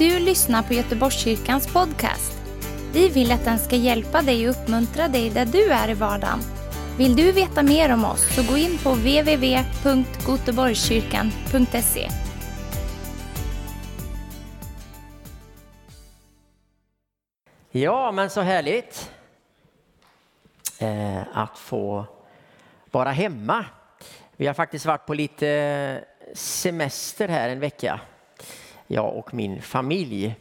du lyssnar på Göteborgskyrkans podcast. Vi vill att den ska hjälpa dig och uppmuntra dig där du är i vardagen. Vill du veta mer om oss så gå in på www.goteborgskyrkan.se. Ja, men så härligt eh, att få vara hemma. Vi har faktiskt varit på lite semester här en vecka, jag och min familj.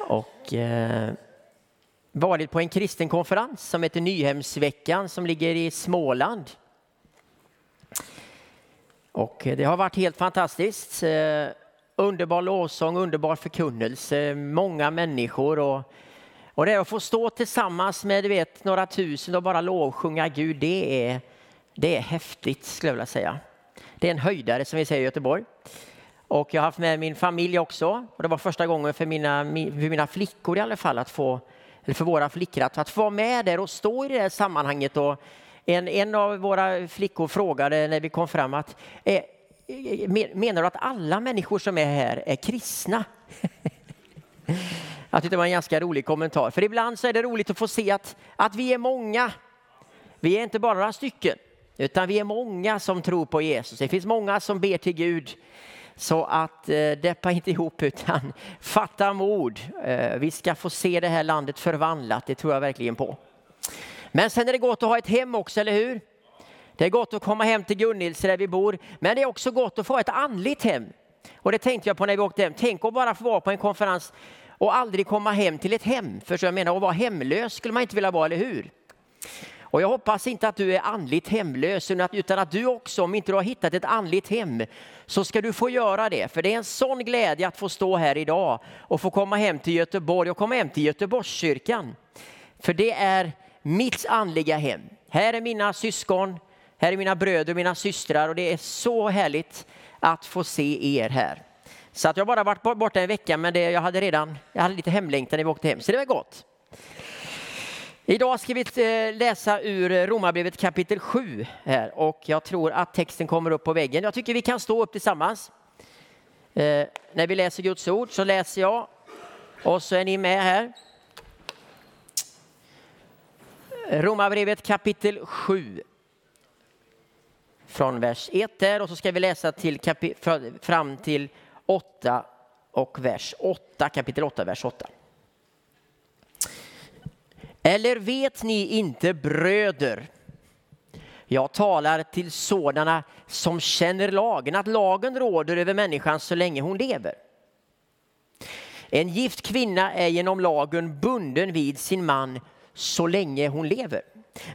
Och eh, varit på en kristen konferens som heter Nyhemsveckan som ligger i Småland. Och eh, det har varit helt fantastiskt. Eh, underbar lovsång, underbar förkunnelse, många människor och och det att få stå tillsammans med du vet, några tusen och bara lovsjunga Gud, det är, det är häftigt skulle jag vilja säga. Det är en höjdare som vi säger i Göteborg. Och jag har haft med min familj också. Och det var första gången för mina, för mina flickor i alla fall att få, eller för våra flickor att, att få vara med där och stå i det här sammanhanget. Och en, en av våra flickor frågade när vi kom fram att eh, menar du att alla människor som är här är kristna? Jag tyckte det var en ganska rolig kommentar. För ibland så är det roligt att få se att, att vi är många. Vi är inte bara några stycken, utan vi är många som tror på Jesus. Det finns många som ber till Gud. Så att eh, deppa inte ihop utan fatta mod. Eh, vi ska få se det här landet förvandlat, det tror jag verkligen på. Men sen är det gott att ha ett hem också, eller hur? Det är gott att komma hem till Gunnilse där vi bor, men det är också gott att få ett andligt hem. Och det tänkte jag på när vi åkte hem. Tänk att bara få vara på en konferens och aldrig komma hem till ett hem. För så jag menar, att vara hemlös skulle man inte vilja vara, eller hur? Och jag hoppas inte att du är andligt hemlös, utan att du också, om inte du har hittat ett andligt hem, så ska du få göra det. För det är en sån glädje att få stå här idag och få komma hem till Göteborg och komma hem till Göteborgskyrkan. För det är mitt andliga hem. Här är mina syskon, här är mina bröder och mina systrar och det är så härligt att få se er här. Så att jag bara varit borta en vecka, men det, jag hade redan jag hade lite hemlängtan när vi åkte hem, så det var gott. Idag ska vi eh, läsa ur eh, Romarbrevet kapitel 7 här och jag tror att texten kommer upp på väggen. Jag tycker vi kan stå upp tillsammans. Eh, när vi läser Guds ord så läser jag och så är ni med här. Romarbrevet kapitel 7 från vers 1 där och så ska vi läsa till fram till 8 och vers 8, kapitel 8, vers 8. Eller vet ni inte bröder, jag talar till sådana som känner lagen, att lagen råder över människan så länge hon lever. En gift kvinna är genom lagen bunden vid sin man så länge hon lever.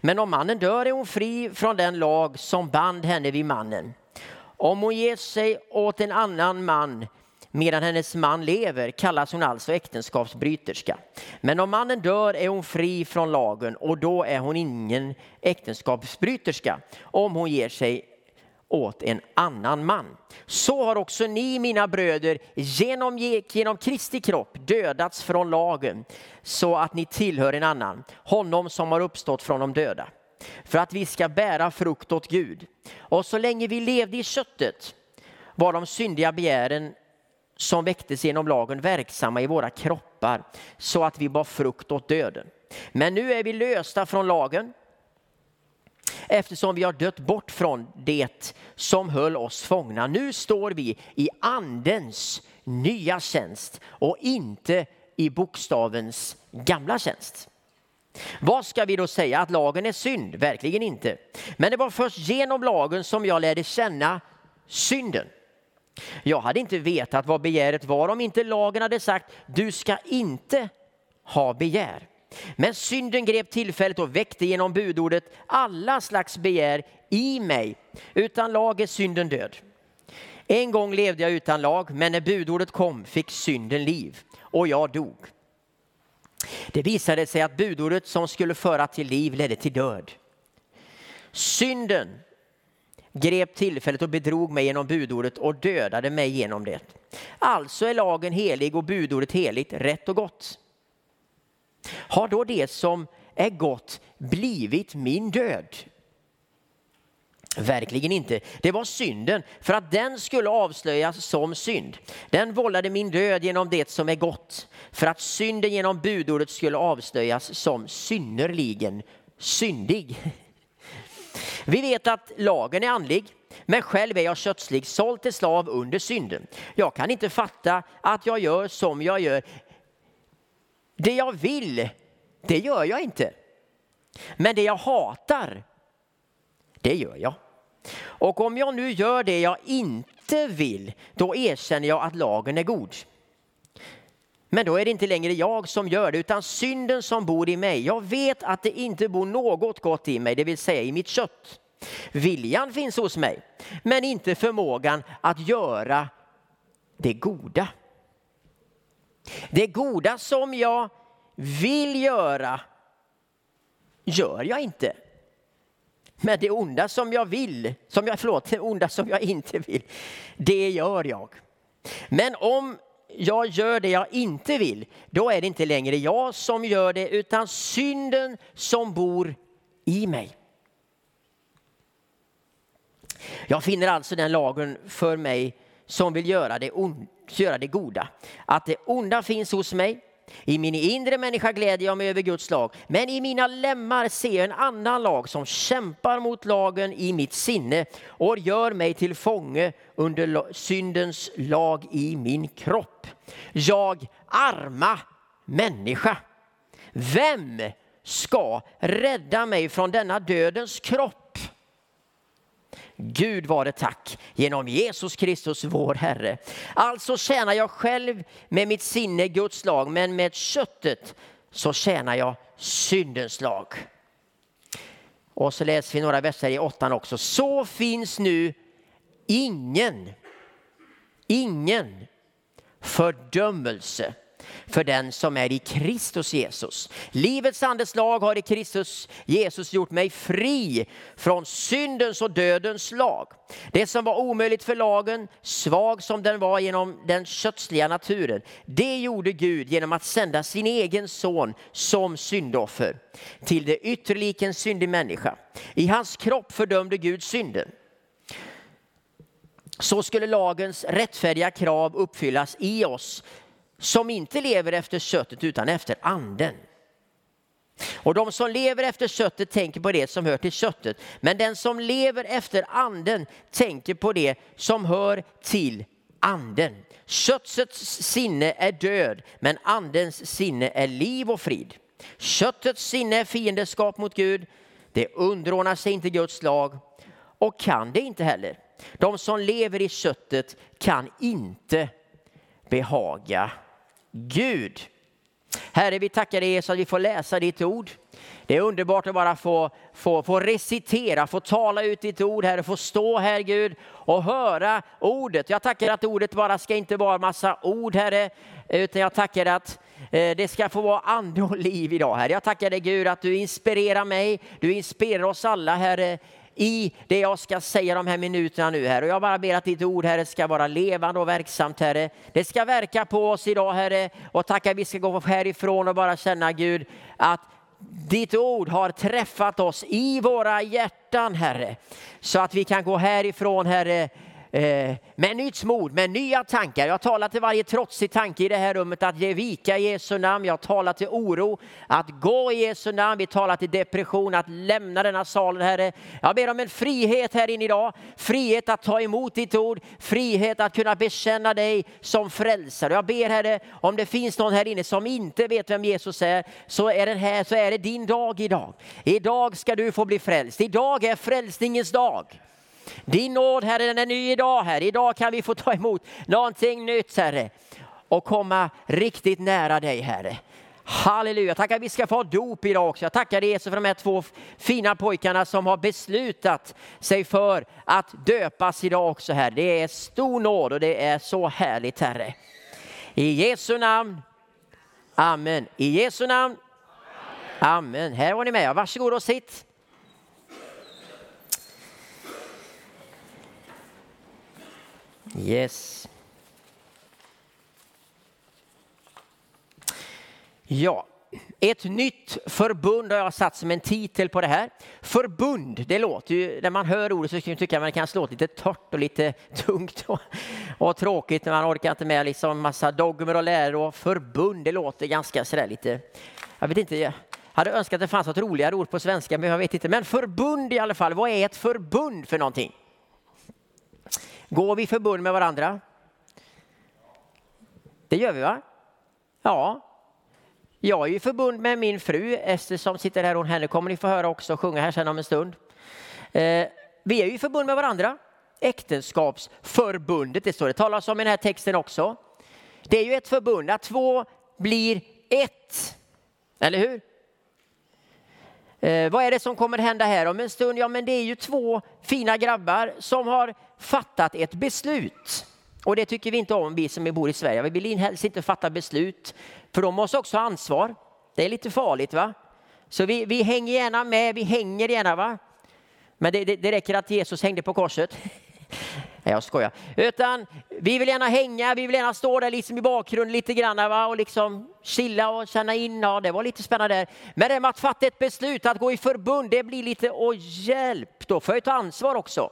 Men om mannen dör är hon fri från den lag som band henne vid mannen. Om hon ger sig åt en annan man medan hennes man lever kallas hon alltså äktenskapsbryterska. Men om mannen dör är hon fri från lagen och då är hon ingen äktenskapsbryterska om hon ger sig åt en annan man. Så har också ni, mina bröder, genom, genom Kristi kropp dödats från lagen så att ni tillhör en annan, honom som har uppstått från de döda för att vi ska bära frukt åt Gud. Och så länge vi levde i köttet var de syndiga begären som väcktes genom lagen verksamma i våra kroppar så att vi bar frukt åt döden. Men nu är vi lösta från lagen eftersom vi har dött bort från det som höll oss fångna. Nu står vi i andens nya tjänst och inte i bokstavens gamla tjänst. Vad ska vi då säga? Att lagen är synd? Verkligen inte. Men det var först genom lagen som jag lärde känna synden. Jag hade inte vetat vad begäret var om inte lagen hade sagt du ska inte ha begär. Men synden grep tillfället och väckte genom budordet alla slags begär i mig. Utan lag är synden död. En gång levde jag utan lag, men när budordet kom fick synden liv och jag dog. Det visade sig att budordet som skulle föra till liv ledde till död. Synden grep tillfället och bedrog mig genom budordet och dödade mig genom det. Alltså är lagen helig och budordet heligt, rätt och gott. Har då det som är gott blivit min död? Verkligen inte. Det var synden för att den skulle avslöjas som synd. Den vållade min död genom det som är gott för att synden genom budordet skulle avslöjas som synnerligen syndig. Vi vet att lagen är andlig, men själv är jag kötslig, såld till slav under synden. Jag kan inte fatta att jag gör som jag gör. Det jag vill, det gör jag inte. Men det jag hatar, det gör jag. Och om jag nu gör det jag inte vill, då erkänner jag att lagen är god. Men då är det inte längre jag som gör det, utan synden som bor i mig. Jag vet att det inte bor något gott i mig, det vill säga i mitt kött. Viljan finns hos mig, men inte förmågan att göra det goda. Det goda som jag vill göra gör jag inte. Men det onda som jag vill, som jag, förlåt, det onda som jag inte vill, det gör jag. Men om jag gör det jag inte vill, då är det inte längre jag som gör det, utan synden som bor i mig. Jag finner alltså den lagen för mig som vill göra det, göra det goda. Att det onda finns hos mig, i min inre människa gläder jag mig över Guds lag, men i mina lemmar ser jag en annan lag som kämpar mot lagen i mitt sinne och gör mig till fånge under syndens lag i min kropp. Jag arma människa. Vem ska rädda mig från denna dödens kropp? Gud vare tack genom Jesus Kristus vår Herre. Alltså tjänar jag själv med mitt sinne Guds lag, men med köttet så tjänar jag syndens lag. Och så läser vi några verser i åttan också. Så finns nu ingen, ingen fördömelse för den som är i Kristus Jesus. Livets andes lag har i Kristus Jesus gjort mig fri från syndens och dödens lag. Det som var omöjligt för lagen, svag som den var genom den kötsliga naturen, det gjorde Gud genom att sända sin egen son som syndoffer till det ytterliken syndig människa. I hans kropp fördömde Gud synden. Så skulle lagens rättfärdiga krav uppfyllas i oss som inte lever efter köttet utan efter anden. Och de som lever efter köttet tänker på det som hör till köttet. Men den som lever efter anden tänker på det som hör till anden. Köttets sinne är död, men andens sinne är liv och frid. Köttets sinne är fiendeskap mot Gud. Det underordnar sig inte Guds lag och kan det inte heller. De som lever i köttet kan inte behaga Gud. Herre, vi tackar dig så att vi får läsa ditt ord. Det är underbart att bara få, få, få recitera, få tala ut ditt ord, Herre, få stå här Gud och höra ordet. Jag tackar att ordet bara ska inte vara massa ord, Herre, utan jag tackar att eh, det ska få vara ande och liv idag, Herre. Jag tackar dig Gud att du inspirerar mig, du inspirerar oss alla, Herre, i det jag ska säga de här minuterna nu Herre. Och jag bara ber att ditt ord Herre ska vara levande och verksamt Herre. Det ska verka på oss idag Herre och tacka vi ska gå härifrån och bara känna Gud att ditt ord har träffat oss i våra hjärtan Herre. Så att vi kan gå härifrån Herre eh, med nytt mod, med nya tankar. Jag talar till varje trotsig tanke i det här rummet att ge vika i Jesu namn. Jag talar till oro, att gå i Jesu namn. Vi talar till depression, att lämna denna salen Herre. Jag ber om en frihet här inne idag. Frihet att ta emot ditt ord, frihet att kunna bekänna dig som frälsare. Jag ber Herre, om det finns någon här inne som inte vet vem Jesus är, så är, den här, så är det din dag idag. Idag ska du få bli frälst. Idag är frälsningens dag. Din nåd Herre den är ny idag Herre. Idag kan vi få ta emot någonting nytt Herre och komma riktigt nära dig Herre. Halleluja, tackar vi ska få dop idag också. Jag tackar Jesus för de här två fina pojkarna som har beslutat sig för att döpas idag också Herre. Det är stor nåd och det är så härligt Herre. I Jesu namn. Amen. I Jesu namn. Amen. Här var ni med. Varsågod och sitt. Yes. Ja, ett nytt förbund har jag satt som en titel på det här. Förbund, det låter ju, när man hör ordet så kan man tycka att det kan slå lite torrt och lite tungt och, och tråkigt. Man orkar inte med liksom massa dogmer och läror och förbund, det låter ganska sådär lite, jag vet inte, jag hade önskat att det fanns något roligare ord på svenska men jag vet inte. Men förbund i alla fall, vad är ett förbund för någonting? Går vi i förbund med varandra? Det gör vi va? Ja, jag är i förbund med min fru Ester som sitter här hon henne kommer ni få höra också sjunga här sen om en stund. Eh, vi är ju i förbund med varandra. Äktenskapsförbundet, det står det talas om i den här texten också. Det är ju ett förbund att två blir ett. Eller hur? Eh, vad är det som kommer hända här om en stund? Ja, men det är ju två fina grabbar som har fattat ett beslut. Och det tycker vi inte om, vi som bor i Sverige. Vi vill helst inte fatta beslut, för de måste också ha ansvar. Det är lite farligt va? Så vi, vi hänger gärna med, vi hänger gärna va? Men det, det, det räcker att Jesus hängde på korset. Nej, jag skojar. Utan vi vill gärna hänga, vi vill gärna stå där liksom i bakgrunden lite grann va? och liksom chilla och känna in. Ja, det var lite spännande där. Men det med att fatta ett beslut, att gå i förbund, det blir lite, åh hjälp, då får jag ta ansvar också.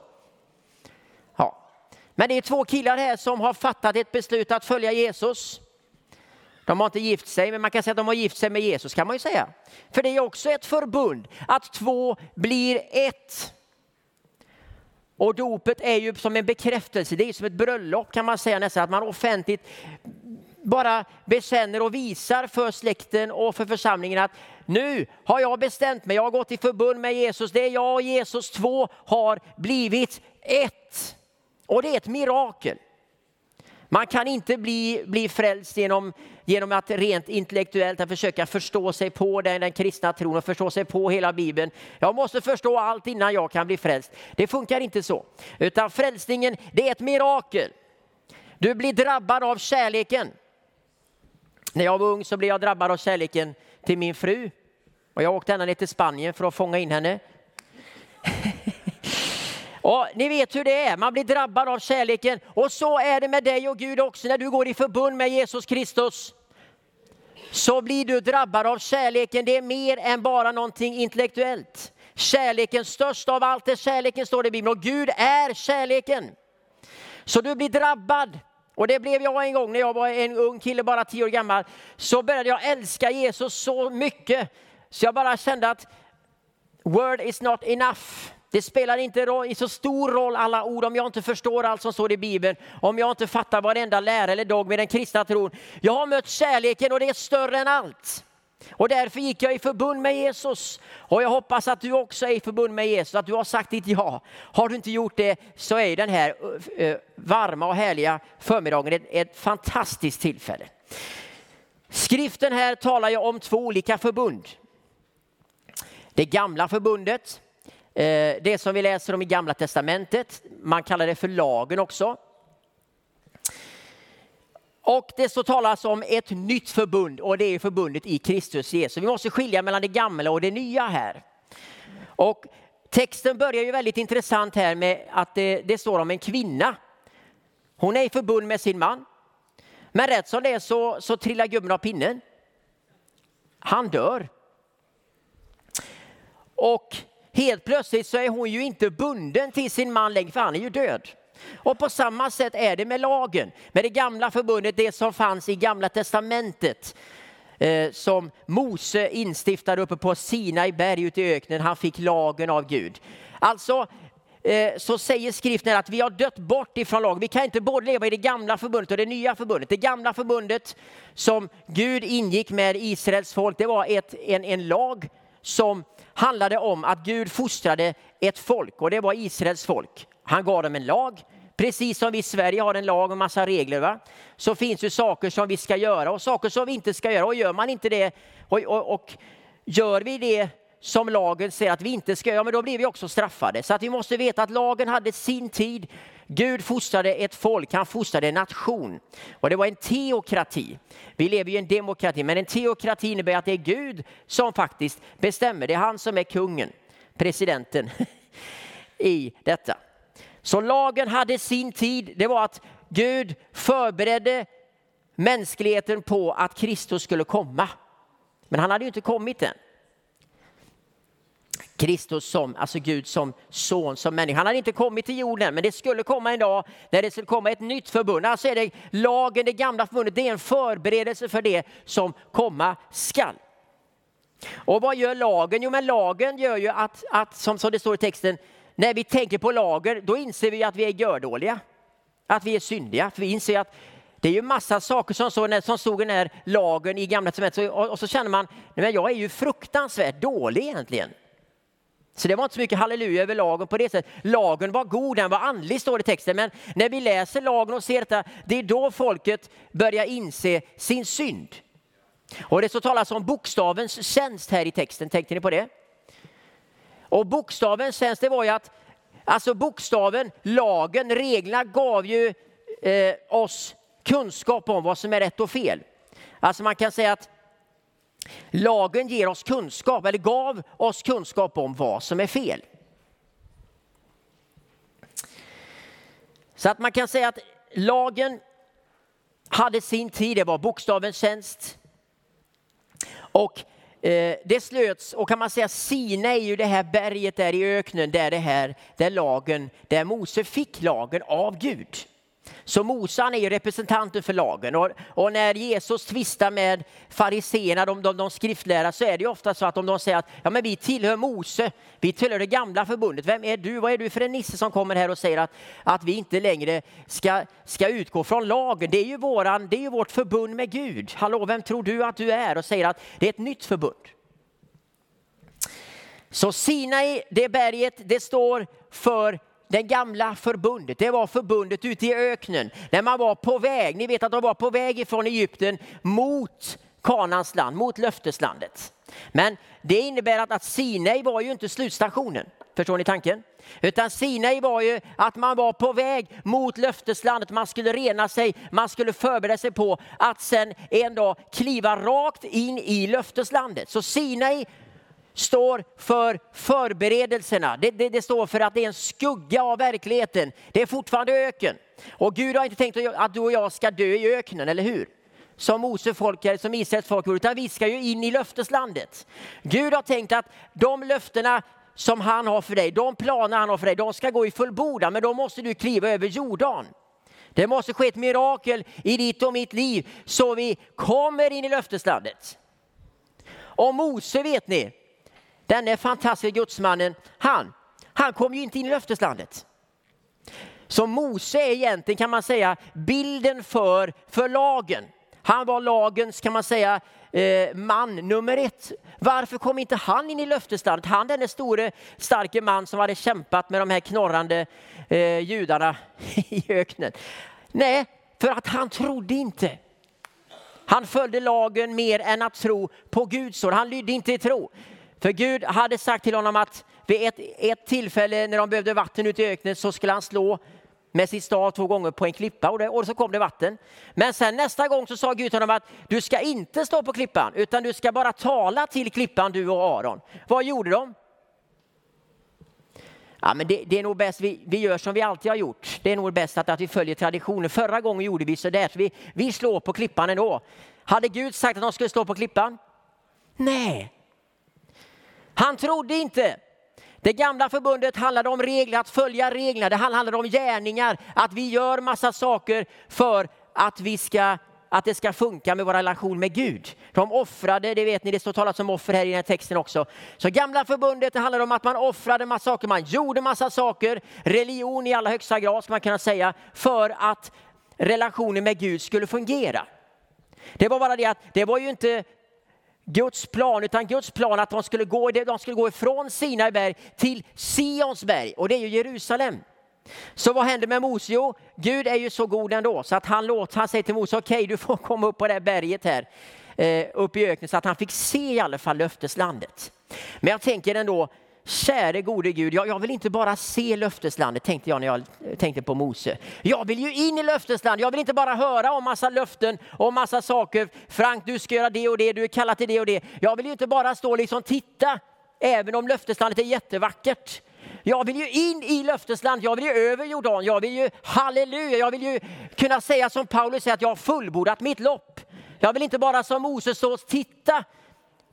Men det är två killar här som har fattat ett beslut att följa Jesus. De har inte gift sig, men man kan säga att de har gift sig med Jesus kan man ju säga. För det är också ett förbund, att två blir ett. Och dopet är ju som en bekräftelse, det är som ett bröllop kan man säga nästan, att man offentligt bara bekänner och visar för släkten och för församlingen att nu har jag bestämt mig, jag har gått i förbund med Jesus, det är jag och Jesus två har blivit ett. Och det är ett mirakel. Man kan inte bli, bli frälst genom, genom att rent intellektuellt att försöka förstå sig på den, den kristna tron och förstå sig på hela Bibeln. Jag måste förstå allt innan jag kan bli frälst. Det funkar inte så. Utan frälsningen, det är ett mirakel. Du blir drabbad av kärleken. När jag var ung så blev jag drabbad av kärleken till min fru. Och jag åkte ända ner till Spanien för att fånga in henne. Ja, ni vet hur det är, man blir drabbad av kärleken. Och så är det med dig och Gud också när du går i förbund med Jesus Kristus. Så blir du drabbad av kärleken, det är mer än bara någonting intellektuellt. Kärleken, störst av allt är kärleken står det i Bibeln och Gud är kärleken. Så du blir drabbad. Och det blev jag en gång när jag var en ung kille, bara tio år gammal. Så började jag älska Jesus så mycket så jag bara kände att word is not enough. Det spelar inte roll, så stor roll alla ord om jag inte förstår allt som står i Bibeln, om jag inte fattar varenda lära eller dogm i den kristna tron. Jag har mött kärleken och det är större än allt. Och därför gick jag i förbund med Jesus. Och jag hoppas att du också är i förbund med Jesus, att du har sagt ditt ja. Har du inte gjort det så är den här varma och härliga förmiddagen ett, ett fantastiskt tillfälle. Skriften här talar ju om två olika förbund. Det gamla förbundet Eh, det som vi läser om i Gamla Testamentet, man kallar det för lagen också. Och det så talas om ett nytt förbund och det är förbundet i Kristus Jesus. Vi måste skilja mellan det gamla och det nya här. Och texten börjar ju väldigt intressant här med att det, det står om en kvinna. Hon är i förbund med sin man. Men rätt som det är så, så trillar gubben av pinnen. Han dör. Och Helt plötsligt så är hon ju inte bunden till sin man längre, för han är ju död. Och på samma sätt är det med lagen, med det gamla förbundet, det som fanns i gamla testamentet. Eh, som Mose instiftade uppe på Sinai berg ute i öknen, han fick lagen av Gud. Alltså eh, så säger skriften att vi har dött bort ifrån lagen. Vi kan inte både leva i det gamla förbundet och det nya förbundet. Det gamla förbundet som Gud ingick med Israels folk, det var ett, en, en lag som handlade om att Gud fostrade ett folk och det var Israels folk. Han gav dem en lag. Precis som vi i Sverige har en lag och massa regler va? så finns det saker som vi ska göra och saker som vi inte ska göra. Och gör man inte det och, och, och gör vi det som lagen säger att vi inte ska göra, men då blir vi också straffade. Så att vi måste veta att lagen hade sin tid. Gud fostrade ett folk, han fostrade en nation. Och det var en teokrati. Vi lever i en demokrati, men en teokrati innebär att det är Gud som faktiskt bestämmer. Det är han som är kungen, presidenten i detta. Så lagen hade sin tid. Det var att Gud förberedde mänskligheten på att Kristus skulle komma. Men han hade ju inte kommit än. Kristus som, alltså Gud som son, som människa. Han hade inte kommit till jorden, men det skulle komma en dag när det skulle komma ett nytt förbund. Alltså är det lagen, det gamla förbundet, det är en förberedelse för det som komma skall. Och vad gör lagen? Jo, men lagen gör ju att, att som, som det står i texten, när vi tänker på lagen, då inser vi att vi är gördåliga. Att vi är syndiga. För vi inser att det är ju massa saker som, så, som stod i den här lagen i Gamla testamentet. Och, och, så känner man, nej, jag är ju fruktansvärt dålig egentligen. Så det var inte så mycket halleluja över lagen på det sättet. Lagen var god, den var andlig står det i texten. Men när vi läser lagen och ser detta, det är då folket börjar inse sin synd. Och det så talas om bokstavens tjänst här i texten, tänkte ni på det? Och bokstavens tjänst, det var ju att, alltså bokstaven, lagen, reglerna gav ju eh, oss kunskap om vad som är rätt och fel. Alltså man kan säga att lagen ger oss kunskap, eller gav oss kunskap om vad som är fel. Så att man kan säga att lagen hade sin tid, det var bokstavens tjänst. Och eh, det slöts, och kan man säga Sina är ju det här berget där i öknen där det här, där lagen, där Mose fick lagen av Gud. Så Mose är ju representanten för lagen. Och, och, när Jesus tvistar med fariseerna, de, de, de skriftlärare, så är det ofta så att om de säger att ja, men vi tillhör Mose, vi tillhör det gamla förbundet. Vem är du? Vad är du för en nisse som kommer här och säger att, att vi inte längre ska, ska utgå från lagen? Det är, ju våran, det är ju vårt förbund med Gud. Hallå, vem tror du att du är? Och säger att det är ett nytt förbund. Så Sinai, det berget, det står för det gamla förbundet, det var förbundet ute i öknen. När man var på väg, ni vet att de var på väg ifrån Egypten mot Kanans land, mot löfteslandet. Men det innebär att, att Sinai var ju inte slutstationen. Förstår ni tanken? Utan Sinai var ju att man var på väg mot löfteslandet, man skulle rena sig, man skulle förbereda sig på att sen en dag kliva rakt in i löfteslandet. Så Sinai står för förberedelserna. Det, det, det, står för att det är en skugga av verkligheten. Det är fortfarande öken. Och Gud har inte tänkt att du och jag ska dö i öknen, eller hur? Som Mose folk, eller som Israels folk utan vi ska ju in i löfteslandet. Gud har tänkt att de löftena som han har för dig, de planer han har för dig, de ska gå i fullbordan, men då måste du kliva över Jordan. Det måste ske ett mirakel i ditt och mitt liv så vi kommer in i löfteslandet. Och Mose vet ni, Denne fantastiska gudsmannen, han, han kom ju inte in i löfteslandet. Så Mose är egentligen kan man säga bilden för, för lagen. Han var lagens kan man säga eh, man nummer ett. Varför kom inte han in i löfteslandet? Han den store starke man som hade kämpat med de här knorrande eh, judarna i öknen. Nej, för att han trodde inte. Han följde lagen mer än att tro på Guds ord. Han lydde inte i tro. För Gud hade sagt till honom att vid ett, ett tillfälle när de behövde vatten ute i öknen så skulle han slå med sin stav två gånger på en klippa och, det, och så kom det vatten. Men sen nästa gång så sa Gud till honom att du ska inte stå på klippan utan du ska bara tala till klippan du och Aron. Vad gjorde de? Ja, men det, det, är nog bäst vi, vi gör som vi alltid har gjort. Det är nog bäst att, att vi följer traditionen. Förra gången gjorde vi så där, så vi, vi slår på klippan ändå. Hade Gud sagt att de skulle slå på klippan? Nej, han trodde inte. Det gamla förbundet handlade om regler, att följa reglerna. Det handlade om gärningar, att vi gör massa saker för att, vi ska, att det ska funka med vår relation med Gud. De offrade, det vet ni, det står talat om offer här i den här texten också. Så gamla förbundet det handlade om att man offrade massa saker, man gjorde massa saker, religion i allra högsta grad ska man kunna säga, för att relationen med Gud skulle fungera. Det var bara det att det var ju inte Guds plan, utan Guds plan att de skulle gå, de skulle gå ifrån Sinai berg till Sions berg och det är ju Jerusalem. Så vad händer med Mose? Jo, Gud är ju så god ändå så att han, låter, han säger till Mose, okej okay, du får komma upp på det här berget här, eh, upp i öknen så att han fick se i alla fall löfteslandet. Men jag tänker ändå, Käre gode Gud, jag, jag, vill inte bara se löfteslandet, tänkte jag när jag tänkte på Mose. Jag vill ju in i löfteslandet, jag vill inte bara höra om massa löften och massa saker. Frank, du ska göra det och det, du är kallad till det och det. Jag vill ju inte bara stå och liksom titta, även om löfteslandet är jättevackert. Jag vill ju in i löfteslandet, jag vill ju över Jordan, jag vill ju halleluja, jag vill ju kunna säga som Paulus säger att jag har fullbordat mitt lopp. Jag vill inte bara som Moses stå och titta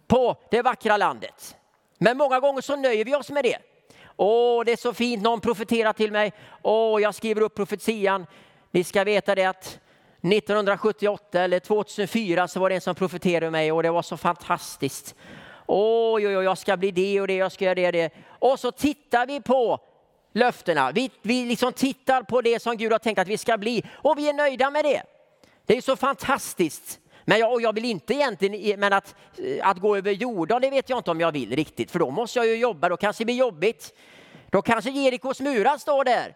på det vackra landet. Men många gånger så nöjer vi oss med det. Åh, det är så fint, någon profeterar till mig. Åh, jag skriver upp profetian. Ni ska veta det att 1978 eller 2004 så var det en som profeterade mig och det var så fantastiskt. Oj, oj, oj, jag ska bli det och det, jag ska göra det och det. Och så tittar vi på löftena. Vi, vi liksom tittar på det som Gud har tänkt att vi ska bli och vi är nöjda med det. Det är så fantastiskt. Men jag, jag vill inte egentligen, men att, eh, att gå över jorden, det vet jag inte om jag vill riktigt. För då måste jag ju jobba, då kanske det blir jobbigt. Då kanske Jerikos murar står där.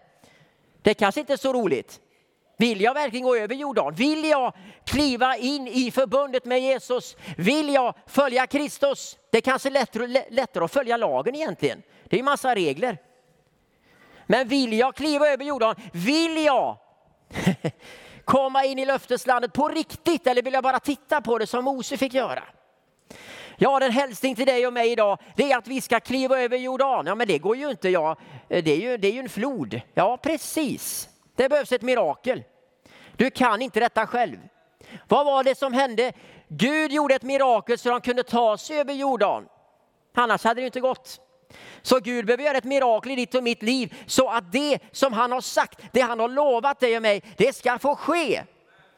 Det kanske inte är så roligt. Vill jag verkligen gå över Jordan? Vill jag kliva in i förbundet med Jesus? Vill jag följa Kristus? Det är kanske lättare, lättare att följa lagen egentligen. Det är ju massa regler. Men vill jag kliva över Jordan? Vill jag komma in i löfteslandet på riktigt eller vill jag bara titta på det som Mose fick göra? Ja, den hälsning till dig och mig idag, det är att vi ska kliva över Jordan. Ja, men det går ju inte. Ja, det, är ju, det är ju en flod. Ja, precis. Det behövs ett mirakel. Du kan inte detta själv. Vad var det som hände? Gud gjorde ett mirakel så de kunde ta sig över Jordan. Annars hade det inte gått. Så Gud behöver göra ett mirakel i ditt och mitt liv så att det som han har sagt, det han har lovat dig och mig, det ska få ske.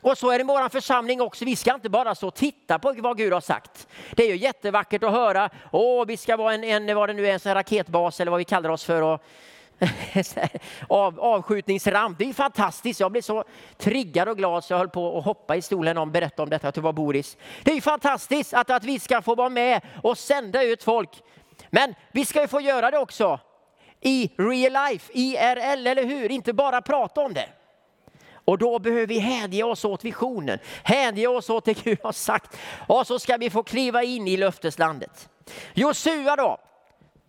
Och så är det i vår församling också. Vi ska inte bara stå och titta på vad Gud har sagt. Det är ju jättevackert att höra. Åh, vi ska vara en, en vad det nu är, en raketbas eller vad vi kallar oss för. Och av, avskjutningsramp. Det är fantastiskt. Jag blev så triggad och glad så jag höll på att hoppa i stolen om berätta om detta. Att det var Boris. Det är fantastiskt att, att vi ska få vara med och sända ut folk. Men vi ska ju få göra det också i real life, IRL, eller hur? Inte bara prata om det. Och då behöver vi hänge oss åt visionen, hänge oss åt det Gud har sagt. Och så ska vi få kliva in i löfteslandet. Josua då,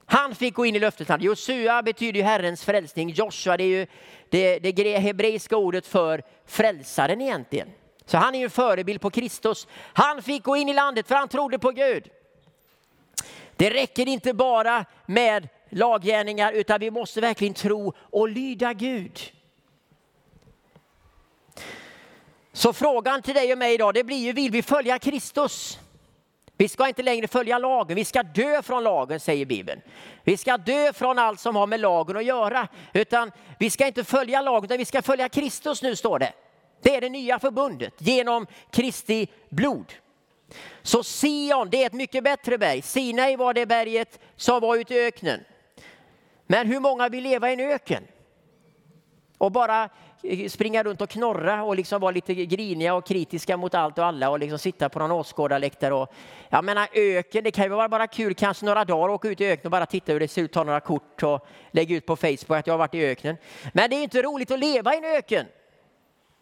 han fick gå in i löfteslandet. Josua betyder ju Herrens frälsning. Joshua det är ju det, det hebreiska ordet för frälsaren egentligen. Så han är ju en förebild på Kristus. Han fick gå in i landet för han trodde på Gud. Det räcker inte bara med laggärningar utan vi måste verkligen tro och lyda Gud. Så frågan till dig och mig idag det blir ju, vill vi följa Kristus? Vi ska inte längre följa lagen, vi ska dö från lagen säger Bibeln. Vi ska dö från allt som har med lagen att göra. Utan vi ska inte följa lagen, utan vi ska följa Kristus nu står det. Det är det nya förbundet genom Kristi blod. Så Sion, det är ett mycket bättre berg. Sinai var det berget som var ute i öknen. Men hur många vill leva i en öken? Och bara eh, springa runt och knorra och liksom vara lite griniga och kritiska mot allt och alla och liksom sitta på någon åskådarläktare. jag menar öken, det kan ju vara bara kul kanske några dagar att åka ut i öknen och bara titta hur det ser ut, ta några kort och lägga ut på Facebook att jag har varit i öknen. Men det är inte roligt att leva i en öken.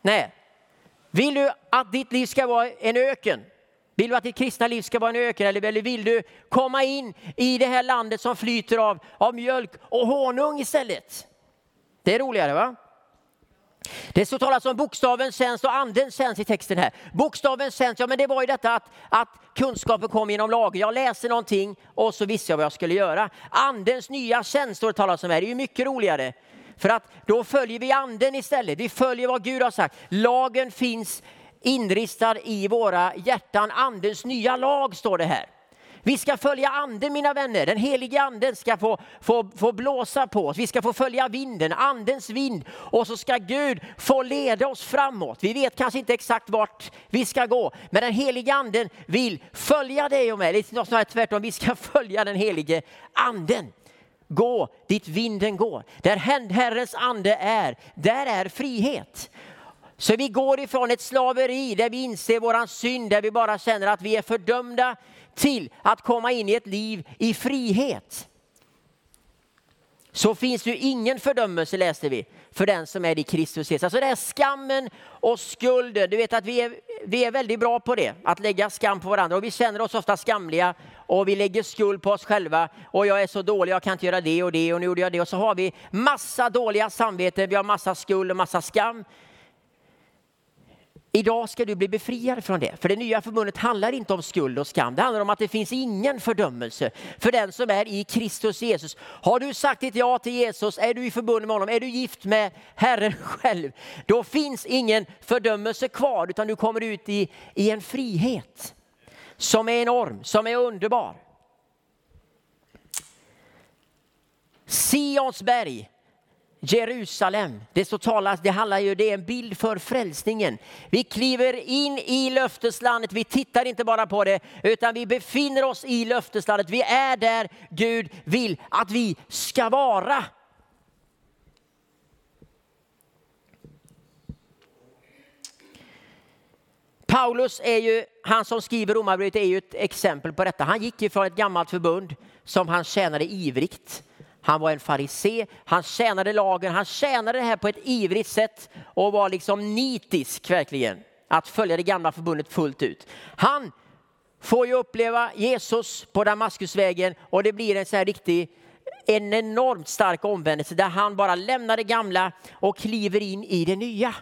Nej. Vill du att ditt liv ska vara en öken? Vill du att ditt kristna liv ska vara en öken eller vill du komma in i det här landet som flyter av, av mjölk och honung istället? Det är roligare va? Det så talas om bokstavens tjänst och andens tjänst i texten här. Bokstavens tjänst, ja men det var ju detta att, att kunskapen kom genom lagen. Jag läste någonting och så visste jag vad jag skulle göra. Andens nya tjänst står det talas om här, det är ju mycket roligare. För att då följer vi anden istället, vi följer vad Gud har sagt. Lagen finns inristad i våra hjärtan, andens nya lag står det här. Vi ska följa anden mina vänner. Den helige anden ska få, få, få blåsa på oss. Vi ska få följa vinden, andens vind. Och så ska Gud få leda oss framåt. Vi vet kanske inte exakt vart vi ska gå. Men den helige anden vill följa dig och mig. Lite snarare tvärtom, vi ska följa den helige anden. Gå dit vinden går. Där Herrens ande är, där är frihet. Så vi går ifrån ett slaveri där vi inser våran synd, där vi bara känner att vi är fördömda, till att komma in i ett liv i frihet. Så finns det ingen fördömelse läste vi för den som är i Kristus Jesus. Alltså det här skammen och skulden. Du vet att vi är, vi är väldigt bra på det, att lägga skam på varandra. Och vi känner oss ofta skamliga och vi lägger skuld på oss själva. Och jag är så dålig, jag kan inte göra det och det och nu gjorde jag det. Och så har vi massa dåliga samveten, vi har massa skuld och massa skam. Idag ska du bli befriad från det. För det nya förbundet handlar inte om skuld och skam. Det handlar om att det finns ingen fördömelse för den som är i Kristus Jesus. Har du sagt ditt ja till Jesus, är du i förbund med honom, är du gift med Herren själv, då finns ingen fördömelse kvar utan du kommer ut i, i en frihet. som är enorm, som är underbar. Sions berg, Jerusalem. Det så talas, det handlar ju, det är en bild för frälsningen. Vi kliver in i löfteslandet, vi tittar inte bara på det, utan vi befinner oss i löfteslandet. Vi är där Gud vill att vi ska vara. Paulus är ju, han som skriver Romarbrevet är ju ett exempel på detta. Han gick ju från ett gammalt förbund som han tjänade ivrigt. Han var en farisé, han tjänade lagen, han tjänade det här på ett ivrigt sätt och var liksom nitisk verkligen att följa det gamla förbundet fullt ut. Han får ju uppleva Jesus på Damaskusvägen och det blir en så här riktig en enormt stark omvändelse där han bara lämnar det gamla och kliver in i det nya.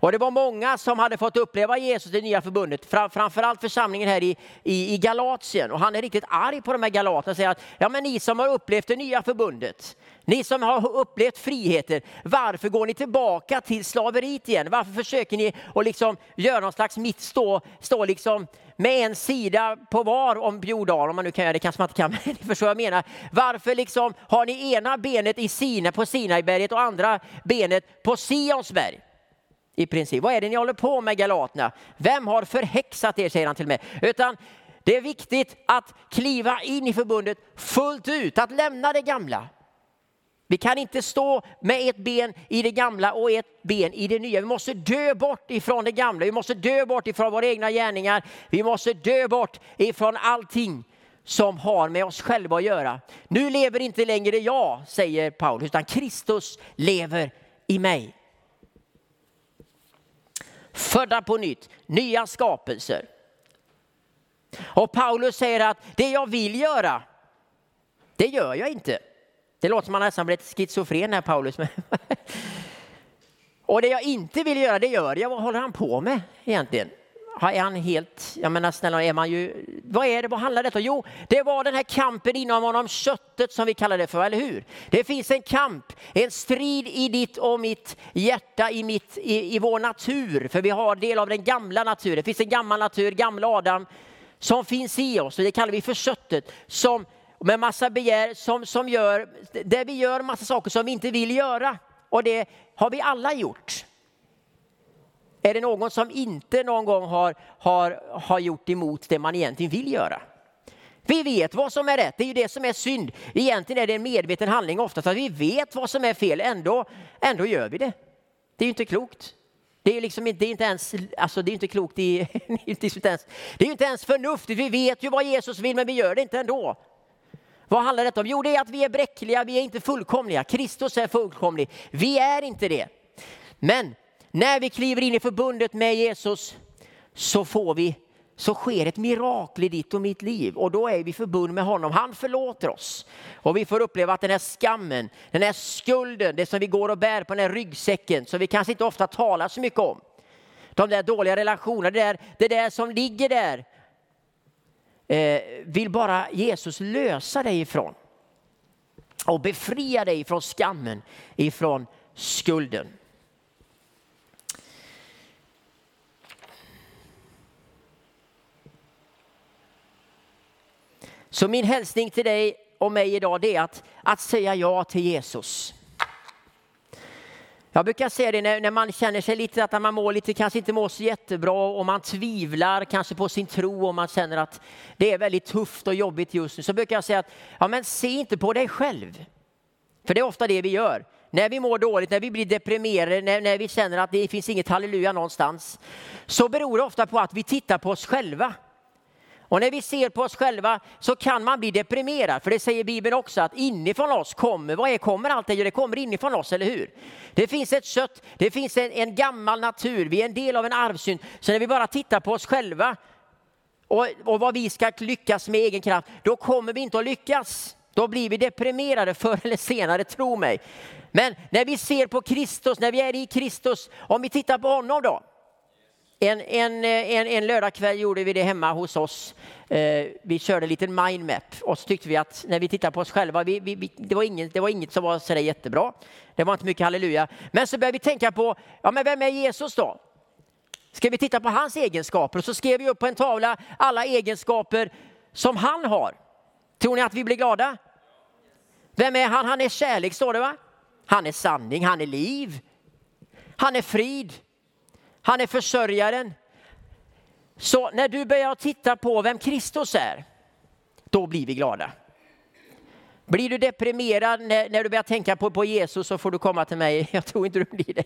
Och det var många som hade fått uppleva Jesus, i det nya förbundet, framförallt församlingen här i, i, i Galatien. Och han är riktigt arg på de här galaterna och säger att ja, men ni som har upplevt det nya förbundet, ni som har upplevt friheten, varför går ni tillbaka till slaveriet igen? Varför försöker ni att liksom göra någon slags mitt stå, stå liksom med en sida på var om Bjordal, om man nu kan göra det, kanske man inte kan, men ni förstår vad jag menar. Varför liksom har ni ena benet i Sina på Sinaiberget och andra benet på Sionsberg? I princip. Vad är det ni håller på med Galaterna? Vem har förhäxat er, säger han till mig. Utan det är viktigt att kliva in i förbundet fullt ut, att lämna det gamla. Vi kan inte stå med ett ben i det gamla och ett ben i det nya. Vi måste dö bort ifrån det gamla, vi måste dö bort ifrån våra egna gärningar. Vi måste dö bort ifrån allting som har med oss själva att göra. Nu lever inte längre jag, säger Paulus, utan Kristus lever i mig födda på nytt, nya skapelser. Och Paulus säger att det jag vill göra, det gör jag inte. Det låter som han nästan blivit schizofren här Paulus. Och det jag inte vill göra, det gör jag. Vad håller han på med egentligen? Är han helt, jag menar alltså, snälla, är man ju, vad är det, vad handlar detta Jo, det var den här kampen inom honom, köttet som vi kallar det för, eller hur? Det finns en kamp, en strid i ditt och mitt hjärta, i, mitt, i, i vår natur, för vi har del av den gamla naturen. Det finns en gammal natur, gamla Adam, som finns i oss, och det kallar vi för köttet, som med massa begär, som, som gör, där vi gör massa saker som vi inte vill göra. Och det har vi alla gjort. Är det någon som inte någon gång har, har, har gjort emot det man egentligen vill göra? Vi vet vad som är rätt, det är ju det som är synd. Egentligen är det en medveten handling oftast att vi vet vad som är fel, ändå, ändå gör vi det. Det är ju inte klokt. Det är, liksom, det är inte ens, alltså det är inte klokt, i, det är inte liksom ens, det är inte ens förnuftigt. Vi vet ju vad Jesus vill men vi gör det inte ändå. Vad handlar detta om? Jo, det är att vi är bräckliga, vi är inte fullkomliga. Kristus är fullkomlig, vi är inte det. Men när vi kliver in i förbundet med Jesus så får vi så sker ett mirakel i ditt och mitt liv och då är vi förbund med honom. Han förlåter oss och vi får uppleva att den här skammen, den här skulden, det som vi går och bär på den här ryggsäcken som vi kanske inte ofta talar så mycket om. De där dåliga relationerna, det där, det där som ligger där eh, vill bara Jesus lösa dig ifrån och befria dig från skammen, ifrån skulden. Så min hälsning till dig och mig idag är att, att säga ja till Jesus. Jag brukar säga det när, när, man känner sig lite att man mår lite, kanske inte mår så jättebra och man tvivlar kanske på sin tro och man känner att det är väldigt tufft och jobbigt just nu. Så brukar jag säga att ja, men se inte på dig själv. För det är ofta det vi gör. När vi mår dåligt, när vi blir deprimerade, när, när vi känner att det finns inget halleluja någonstans. Så beror det ofta på att vi tittar på oss själva. Och när vi ser på oss själva så kan man bli deprimerad, för det säger Bibeln också att inifrån oss kommer, vad är kommer allt det? Det kommer inifrån oss, eller hur? Det finns ett kött, det finns en, en gammal natur, vi är en del av en arvsynd. Så när vi bara tittar på oss själva och, och vad vi ska lyckas med egen kraft, då kommer vi inte att lyckas. Då blir vi deprimerade förr eller senare, tro mig. Men när vi ser på Kristus, när vi är i Kristus, om vi tittar på honom då, en, en, eh, en, en lördagkväll gjorde vi det hemma hos oss. Eh, vi körde en liten mindmap och så tyckte vi att när vi tittar på oss själva, vi, vi, vi, det, var inget, det var inget som var sådär jättebra. Det var inte mycket halleluja. Men så började vi tänka på, ja men vem är Jesus då? Ska vi titta på hans egenskaper? Och så skrev vi upp på en tavla alla egenskaper som han har. Tror ni att vi blir glada? Vem är han? Han är kärlek, står det va? Han är sanning, han är liv. Han är frid. Han är försörjaren. Så när du börjar titta på vem Kristus är, då blir vi glada. Blir du deprimerad när, när, du börjar tänka på, på Jesus så får du komma till mig. Jag tror inte du blir det.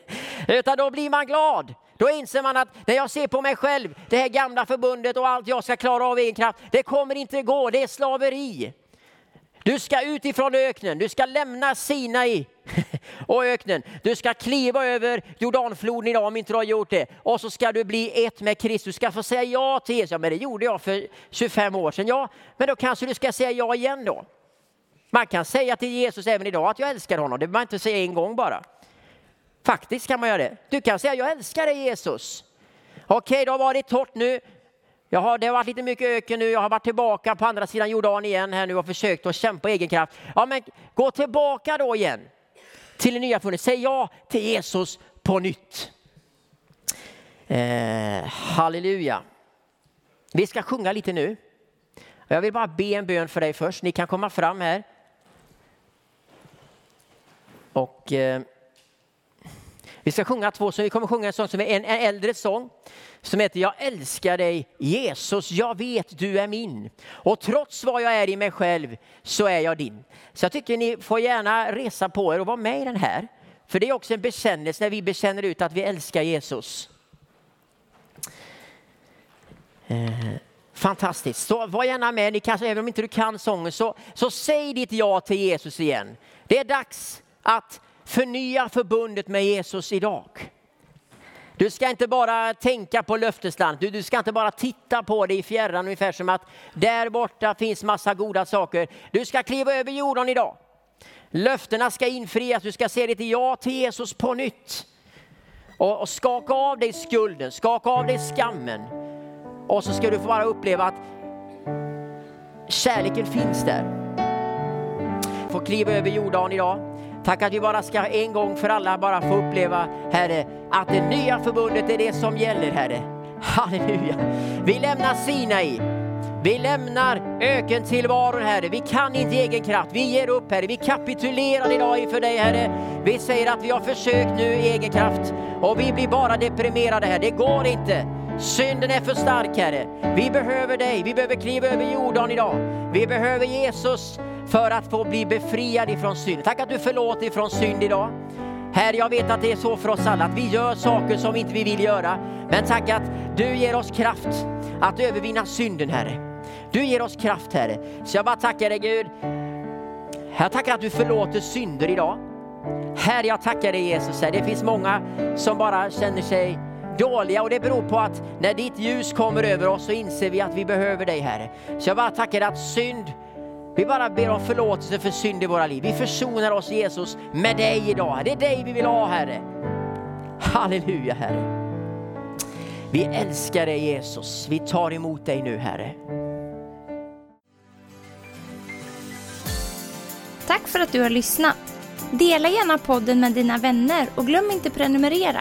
Utan då blir man glad. Då inser man att när jag ser på mig själv, det här gamla förbundet och allt jag ska klara av egen kraft, det kommer inte gå, det är slaveri. Du ska ut ifrån öknen, du ska lämna Sinai och öknen. Du ska kliva över Jordanfloden idag om inte du har gjort det. Och så ska du bli ett med Kristus. Du ska få säga ja till Jesus. Ja, men det gjorde jag för 25 år sedan. Ja, men då kanske du ska säga ja igen då. Man kan säga till Jesus även idag att jag älskar honom. Det behöver man inte säga en gång bara. Faktiskt kan man göra det. Du kan säga jag älskar dig Jesus. Okej, det har varit torrt nu. Jag har, det har varit lite mycket öken nu. Jag har varit tillbaka på andra sidan Jordan igen här nu och försökt att kämpa egen kraft. Ja, men gå tillbaka då igen till det nya fundet. Säg ja till Jesus på nytt. Eh, halleluja. Vi ska sjunga lite nu. Jag vill bara be en bön för dig först. Ni kan komma fram här. Och eh, vi ska sjunga två sånger. Vi kommer sjunga en sång som är en, en äldre sång som heter Jag älskar dig Jesus, jag vet du är min. Och trots vad jag är i mig själv så är jag din. Så jag tycker ni får gärna resa på er och vara med i den här. För det är också en bekännelse när vi bekänner ut att vi älskar Jesus. Eh, fantastiskt. Så var gärna med, ni kanske, även om inte du kan sången så, så säg ditt ja till Jesus igen. Det är dags att förnya förbundet med Jesus idag. Du ska inte bara tänka på löftesland, du, du ska inte bara titta på det i fjärran ungefär som att där borta finns massa goda saker. Du ska kliva över jorden idag. Löftena ska infrias, du ska säga ditt ja till Jesus på nytt. Och, och skaka av dig skulden, skaka av dig skammen. Och så ska du få bara uppleva att kärleken finns där. Få kliva över jorden idag. Tack att vi bara ska en gång för alla bara få uppleva, Herre, att det nya förbundet är det som gäller, Herre. Halleluja. Vi lämnar Sinai. Vi lämnar ökentillvaron, Herre. Vi kan inte egen kraft. Vi ger upp, Herre. Vi kapitulerar idag inför dig, Herre. Vi säger att vi har försökt nu i egen kraft och vi blir bara deprimerade, Herre. Det går inte. Synden är för stark, Herre. Vi behöver dig. Vi behöver kliva över jorden idag. Vi behöver Jesus för att få bli befriad ifrån synd. Tack att du förlåter ifrån synd idag. Herre, jag vet att det är så för oss alla, att vi gör saker som inte vi vill göra. Men tack att du ger oss kraft att övervinna synden, Herre. Du ger oss kraft, Herre. Så jag bara tackar dig, Gud. Jag tackar att du förlåter synder idag. Herre, jag tackar dig Jesus. Det finns många som bara känner sig dåliga och det beror på att när ditt ljus kommer över oss så inser vi att vi behöver dig, Herre. Så jag bara tackar dig att synd vi bara ber om förlåtelse för synd i våra liv. Vi försonar oss Jesus med dig idag. Det är dig vi vill ha Herre. Halleluja Herre. Vi älskar dig Jesus. Vi tar emot dig nu Herre. Tack för att du har lyssnat. Dela gärna podden med dina vänner och glöm inte prenumerera.